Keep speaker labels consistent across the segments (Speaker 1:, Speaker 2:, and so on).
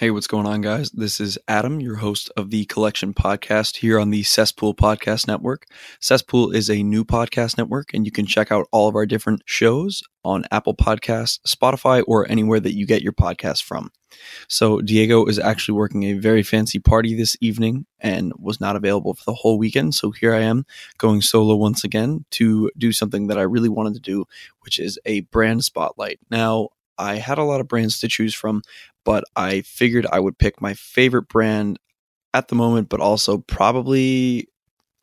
Speaker 1: Hey, what's going on, guys? This is Adam, your host of the Collection Podcast here on the Cesspool Podcast Network. Cesspool is a new podcast network, and you can check out all of our different shows on Apple Podcasts, Spotify, or anywhere that you get your podcasts from. So, Diego is actually working a very fancy party this evening and was not available for the whole weekend. So, here I am going solo once again to do something that I really wanted to do, which is a brand spotlight. Now, I had a lot of brands to choose from, but I figured I would pick my favorite brand at the moment, but also probably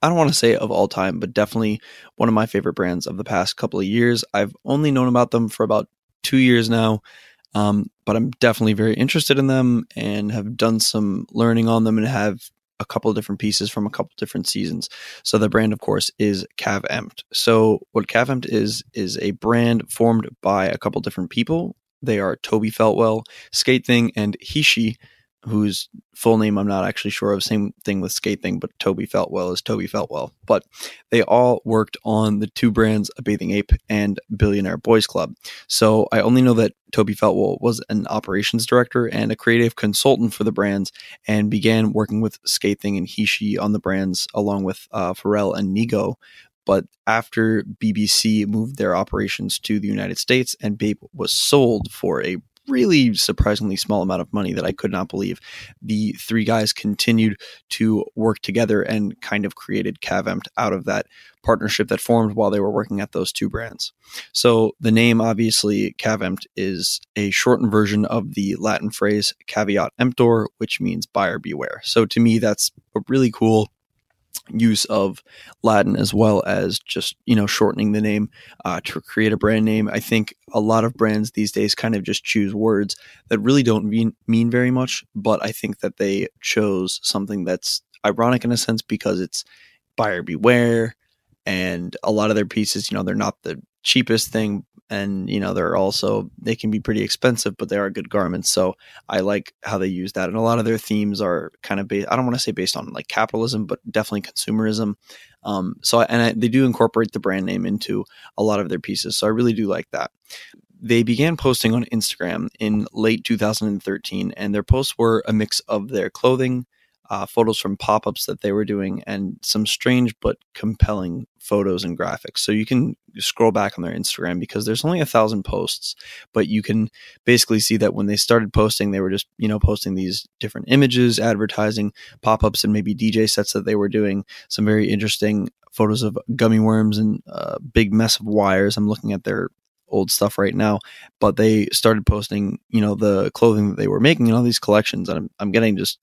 Speaker 1: I don't want to say of all time, but definitely one of my favorite brands of the past couple of years. I've only known about them for about two years now, um, but I'm definitely very interested in them and have done some learning on them and have a couple different pieces from a couple different seasons. So the brand, of course, is Cav Empt. So what Cav Empt is is a brand formed by a couple different people they are Toby Feltwell, Sk8thing, and Hishi, whose full name I'm not actually sure of. Same thing with Sk8thing, but Toby Feltwell is Toby Feltwell. But they all worked on the two brands, A Bathing Ape and Billionaire Boys Club. So I only know that Toby Feltwell was an operations director and a creative consultant for the brands and began working with Sk8thing and Hishi on the brands along with uh, Pharrell and Nigo but after BBC moved their operations to the United States and Bape was sold for a really surprisingly small amount of money that I could not believe. The three guys continued to work together and kind of created Cav Empt out of that partnership that formed while they were working at those two brands. So the name, obviously, Cav Empt is a shortened version of the Latin phrase caveat emptor, which means buyer beware. So to me, that's a really cool use of Latin as well as just you know shortening the name uh, to create a brand name. I think a lot of brands these days kind of just choose words that really don't mean mean very much, but I think that they chose something that's ironic in a sense because it's buyer beware, and a lot of their pieces, you know, they're not the cheapest thing, and you know they're also they can be pretty expensive but they are good garments. So i like how they use that. And a lot of their themes are kind of based i don't want to say based on like capitalism but definitely consumerism. Um, so and I, they do incorporate the brand name into a lot of their pieces. So i really do like that. They began posting on instagram in late 2013 and their posts were a mix of their clothing uh, photos from pop ups that they were doing, and some strange but compelling photos and graphics. So you can scroll back on their Instagram because there's only a thousand posts, but you can basically see that when they started posting, they were just, you know, posting these different images, advertising pop ups, and maybe DJ sets that they were doing. Some very interesting photos of gummy worms and a uh, big mess of wires. I'm looking at their old stuff right now, but they started posting, you know, the clothing that they were making and all these collections. And I'm, I'm getting just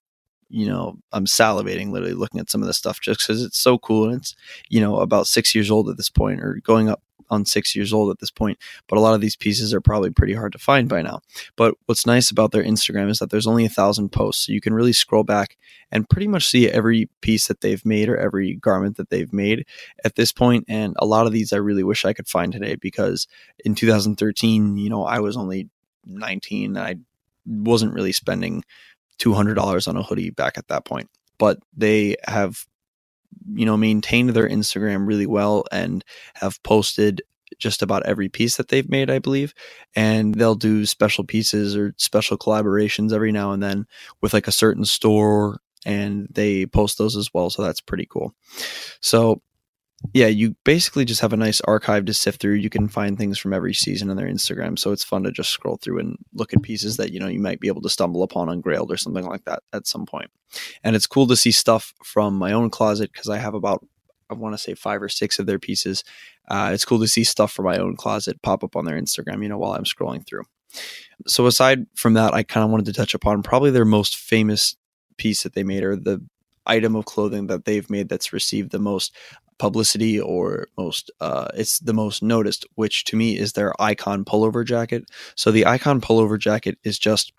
Speaker 1: you know, I'm salivating literally looking at some of this stuff just because it's so cool and it's, you know, about six years old at this point or going up on six years old at this point. But a lot of these pieces are probably pretty hard to find by now. But what's nice about their Instagram is that there's only a thousand posts. So you can really scroll back and pretty much see every piece that they've made or every garment that they've made at this point. And a lot of these I really wish I could find today because in 2013, you know, I was only 19 and I wasn't really spending $200 on a hoodie back at that point. But they have, you know, maintained their Instagram really well and have posted just about every piece that they've made, I believe. And they'll do special pieces or special collaborations every now and then with like a certain store and they post those as well. So that's pretty cool. So yeah, you basically just have a nice archive to sift through. You can find things from every season on their Instagram, so it's fun to just scroll through and look at pieces that you know you might be able to stumble upon on Grailed or something like that at some point. And it's cool to see stuff from my own closet because I have about I want to say five or six of their pieces. Uh, it's cool to see stuff from my own closet pop up on their Instagram, you know, while I'm scrolling through. So aside from that, I kind of wanted to touch upon probably their most famous piece that they made or the item of clothing that they've made that's received the most publicity or most uh, it's the most noticed which to me is their icon pullover jacket. So the icon pullover jacket is just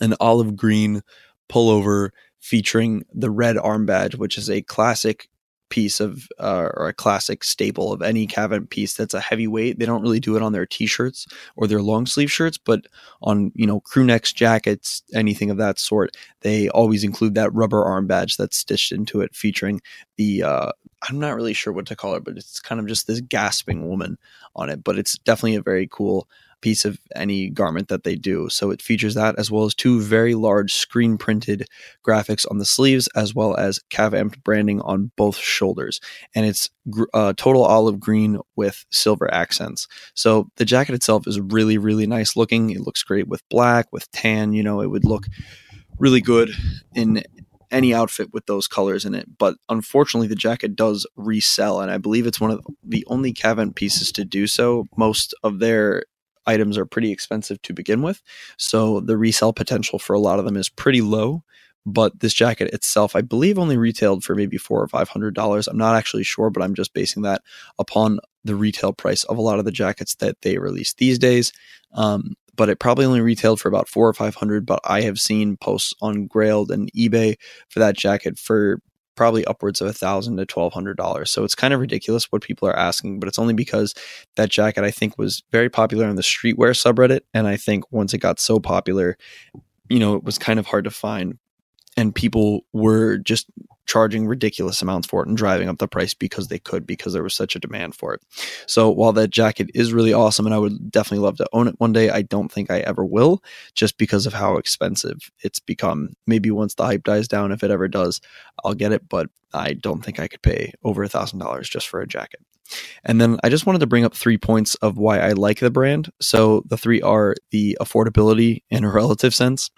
Speaker 1: an olive green pullover featuring the red arm badge which is a classic piece of uh, or a classic staple of any Cav piece that's a heavyweight. They don't really do it on their t-shirts or their long sleeve shirts, but on you know crew necks, jackets, anything of that sort, they always include that rubber arm badge that's stitched into it, featuring the uh, I'm not really sure what to call it, but it's kind of just this gasping woman on it. But it's definitely a very cool piece of any garment that they do. So it features that as well as two very large screen printed graphics on the sleeves, as well as Cav branding on both shoulders. And it's uh, total olive green with silver accents. So the jacket itself is really, really nice looking. It looks great with black, with tan. You know, it would look really good in any outfit with those colors in it. But unfortunately, the jacket does resell, and I believe it's one of the only Cav Empt pieces to do so. Most of their items are pretty expensive to begin with, so the resell potential for a lot of them is pretty low. But this jacket itself, I believe, only retailed for maybe four or five hundred dollars. I'm not actually sure, but I'm just basing that upon the retail price of a lot of the jackets that they release these days. Um, but it probably only retailed for about four or five hundred. But I have seen posts on Grailed and eBay for that jacket for probably upwards of a thousand to twelve hundred dollars. So it's kind of ridiculous what people are asking, but it's only because that jacket I think was very popular on the streetwear subreddit, and I think once it got so popular, you know, it was kind of hard to find and people were just charging ridiculous amounts for it and driving up the price because they could because there was such a demand for it. So while that jacket is really awesome and I would definitely love to own it one day, I don't think I ever will just because of how expensive it's become. Maybe once the hype dies down if it ever does, I'll get it, but I don't think I could pay over a thousand dollars just for a jacket. And then I just wanted to bring up three points of why I like the brand. So the three are the affordability in a relative sense,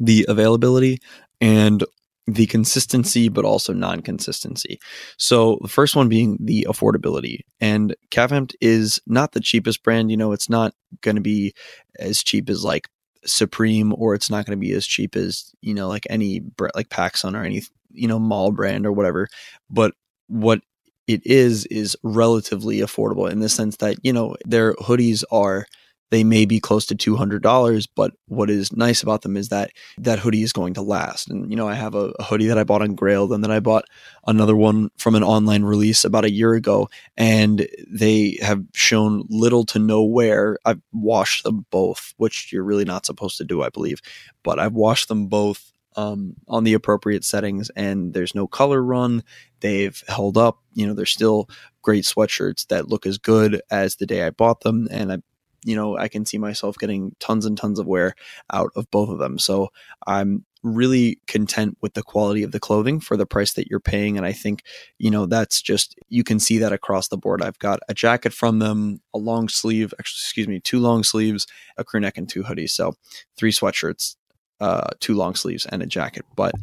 Speaker 1: the availability, and the consistency, but also non consistency. So, the first one being the affordability. And Cav Empt is not the cheapest brand. You know, it's not going to be as cheap as like Supreme, or it's not going to be as cheap as, you know, like any, like PacSun or any, you know, mall brand or whatever. But what it is, is relatively affordable in the sense that, you know, their hoodies are they may be close to $200 but what is nice about them is that that hoodie is going to last. And you know i have a, a hoodie that i bought on grailed and then i bought another one from an online release about a year ago and they have shown little to no wear. I've washed them both which you're really not supposed to do i believe but i've washed them both um, on the appropriate settings and there's no color run. They've held up. You know they're still great sweatshirts that look as good as the day i bought them and i you know, I can see myself getting tons and tons of wear out of both of them. So I'm really content with the quality of the clothing for the price that you're paying. And I think, you know, that's just, you can see that across the board. I've got a jacket from them, a long sleeve, excuse me, two long sleeves, a crew neck, and two hoodies. So three sweatshirts, uh, two long sleeves, and a jacket. But,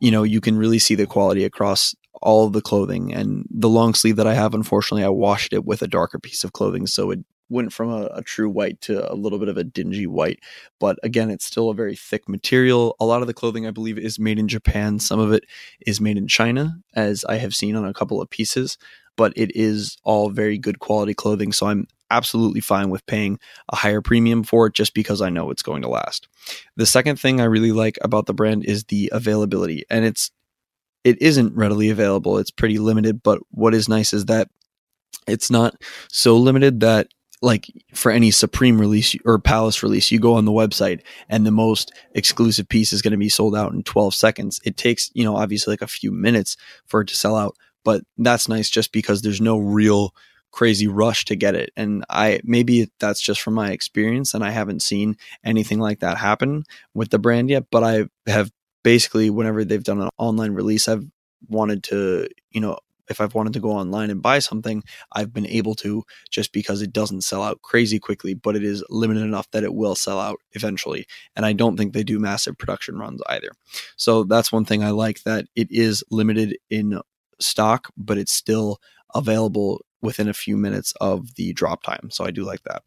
Speaker 1: you know, you can really see the quality across all of the clothing and the long sleeve that I have, unfortunately, I washed it with a darker piece of clothing. So it went from a, a, true white to a little bit of a dingy white. But again, it's still a very thick material. A lot of the clothing, I believe, is made in Japan. Some of it is made in China, as I have seen on a couple of pieces. But it is all very good quality clothing. So I'm absolutely fine with paying a higher premium for it just because I know it's going to last. The second thing I really like about the brand is the availability. And it's it isn't readily available. It's pretty limited, but what is nice is that it's not so limited that like for any Supreme release or Palace release, you go on the website and the most exclusive piece is going to be sold out in 12 seconds. It takes, you know, obviously like a few minutes for it to sell out, but that's nice just because there's no real crazy rush to get it. And I maybe that's just from my experience and I haven't seen anything like that happen with the brand yet, but I have basically whenever they've done an online release, I've wanted to, you know, if I've wanted to go online and buy something, I've been able to just because it doesn't sell out crazy quickly, but it is limited enough that it will sell out eventually. And I don't think they do massive production runs either. So that's one thing I like that it is limited in stock, but it's still available within a few minutes of the drop time. So I do like that.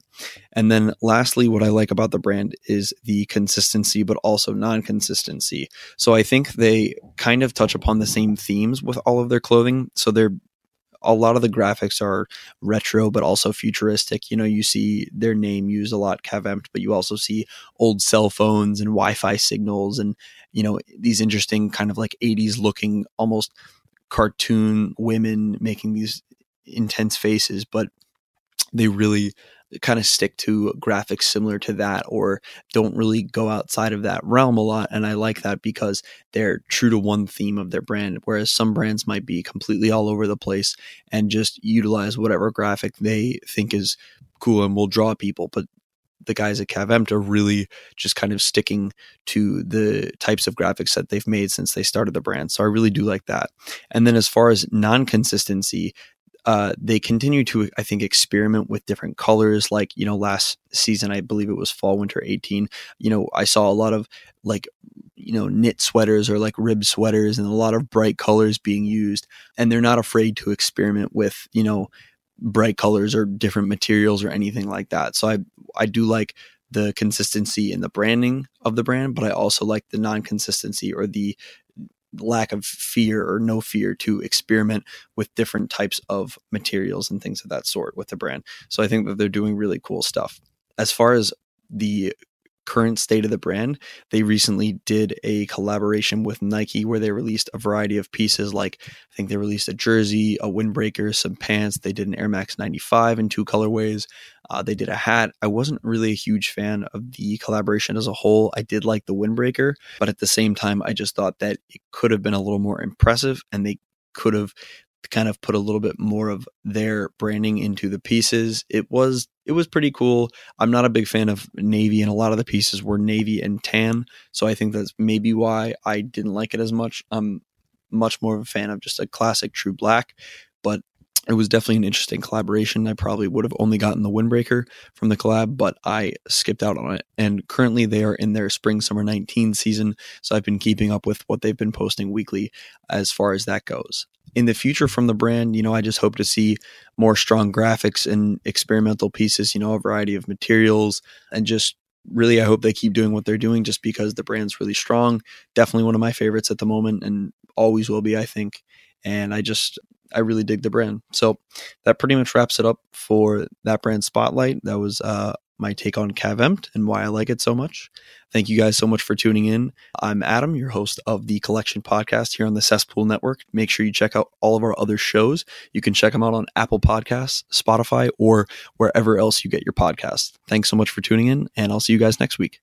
Speaker 1: And then lastly, what I like about the brand is the consistency, but also non consistency. So I think they kind of touch upon the same themes with all of their clothing. So they're a lot of the graphics are retro but also futuristic. You know, you see their name used a lot, Cav Empt, but you also see old cell phones and Wi-Fi signals and you know these interesting kind of like 80s looking almost cartoon women making these intense faces, but they really kind of stick to graphics similar to that or don't really go outside of that realm a lot. And I like that because they're true to one theme of their brand, whereas some brands might be completely all over the place and just utilize whatever graphic they think is cool and will draw people, but the guys at Cav Empt are really just kind of sticking to the types of graphics that they've made since they started the brand. So I really do like that. And then as far as non consistency, uh, they continue to, I think, experiment with different colors. Like, you know, last season, I believe it was fall, winter 18, you know, I saw a lot of like, you know, knit sweaters or like rib sweaters and a lot of bright colors being used. And they're not afraid to experiment with, you know, bright colors or different materials or anything like that. So I, I do like the consistency in the branding of the brand, but I also like the non consistency or the lack of fear or no fear to experiment with different types of materials and things of that sort with the brand. So I think that they're doing really cool stuff. As far as the current state of the brand, they recently did a collaboration with Nike where they released a variety of pieces. Like I think they released a jersey, a windbreaker, some pants. They did an Air Max 95 in two colorways. Uh, they did a hat. I wasn't really a huge fan of the collaboration as a whole. I did like the windbreaker, but at the same time, I just thought that it could have been a little more impressive and they could have kind of put a little bit more of their branding into the pieces. It was it was pretty cool. I'm not a big fan of navy and a lot of the pieces were navy and tan, so I think that's maybe why I didn't like it as much. I'm much more of a fan of just a classic true black, it was definitely an interesting collaboration. I probably would have only gotten the windbreaker from the collab, but I skipped out on it. And currently they are in their spring summer 19 season. So I've been keeping up with what they've been posting weekly as far as that goes. In the future from the brand, you know, I just hope to see more strong graphics and experimental pieces, you know, a variety of materials and just really I hope they keep doing what they're doing just because the brand's really strong. Definitely one of my favorites at the moment and always will be, I think. And I just I really dig the brand. So that pretty much wraps it up for that brand spotlight. That was uh, my take on Cav Empt and why I like it so much. Thank you guys so much for tuning in. I'm Adam, your host of the Collection Podcast here on the Cesspool Network. Make sure you check out all of our other shows. You can check them out on Apple Podcasts, Spotify, or wherever else you get your podcasts. Thanks so much for tuning in, and I'll see you guys next week.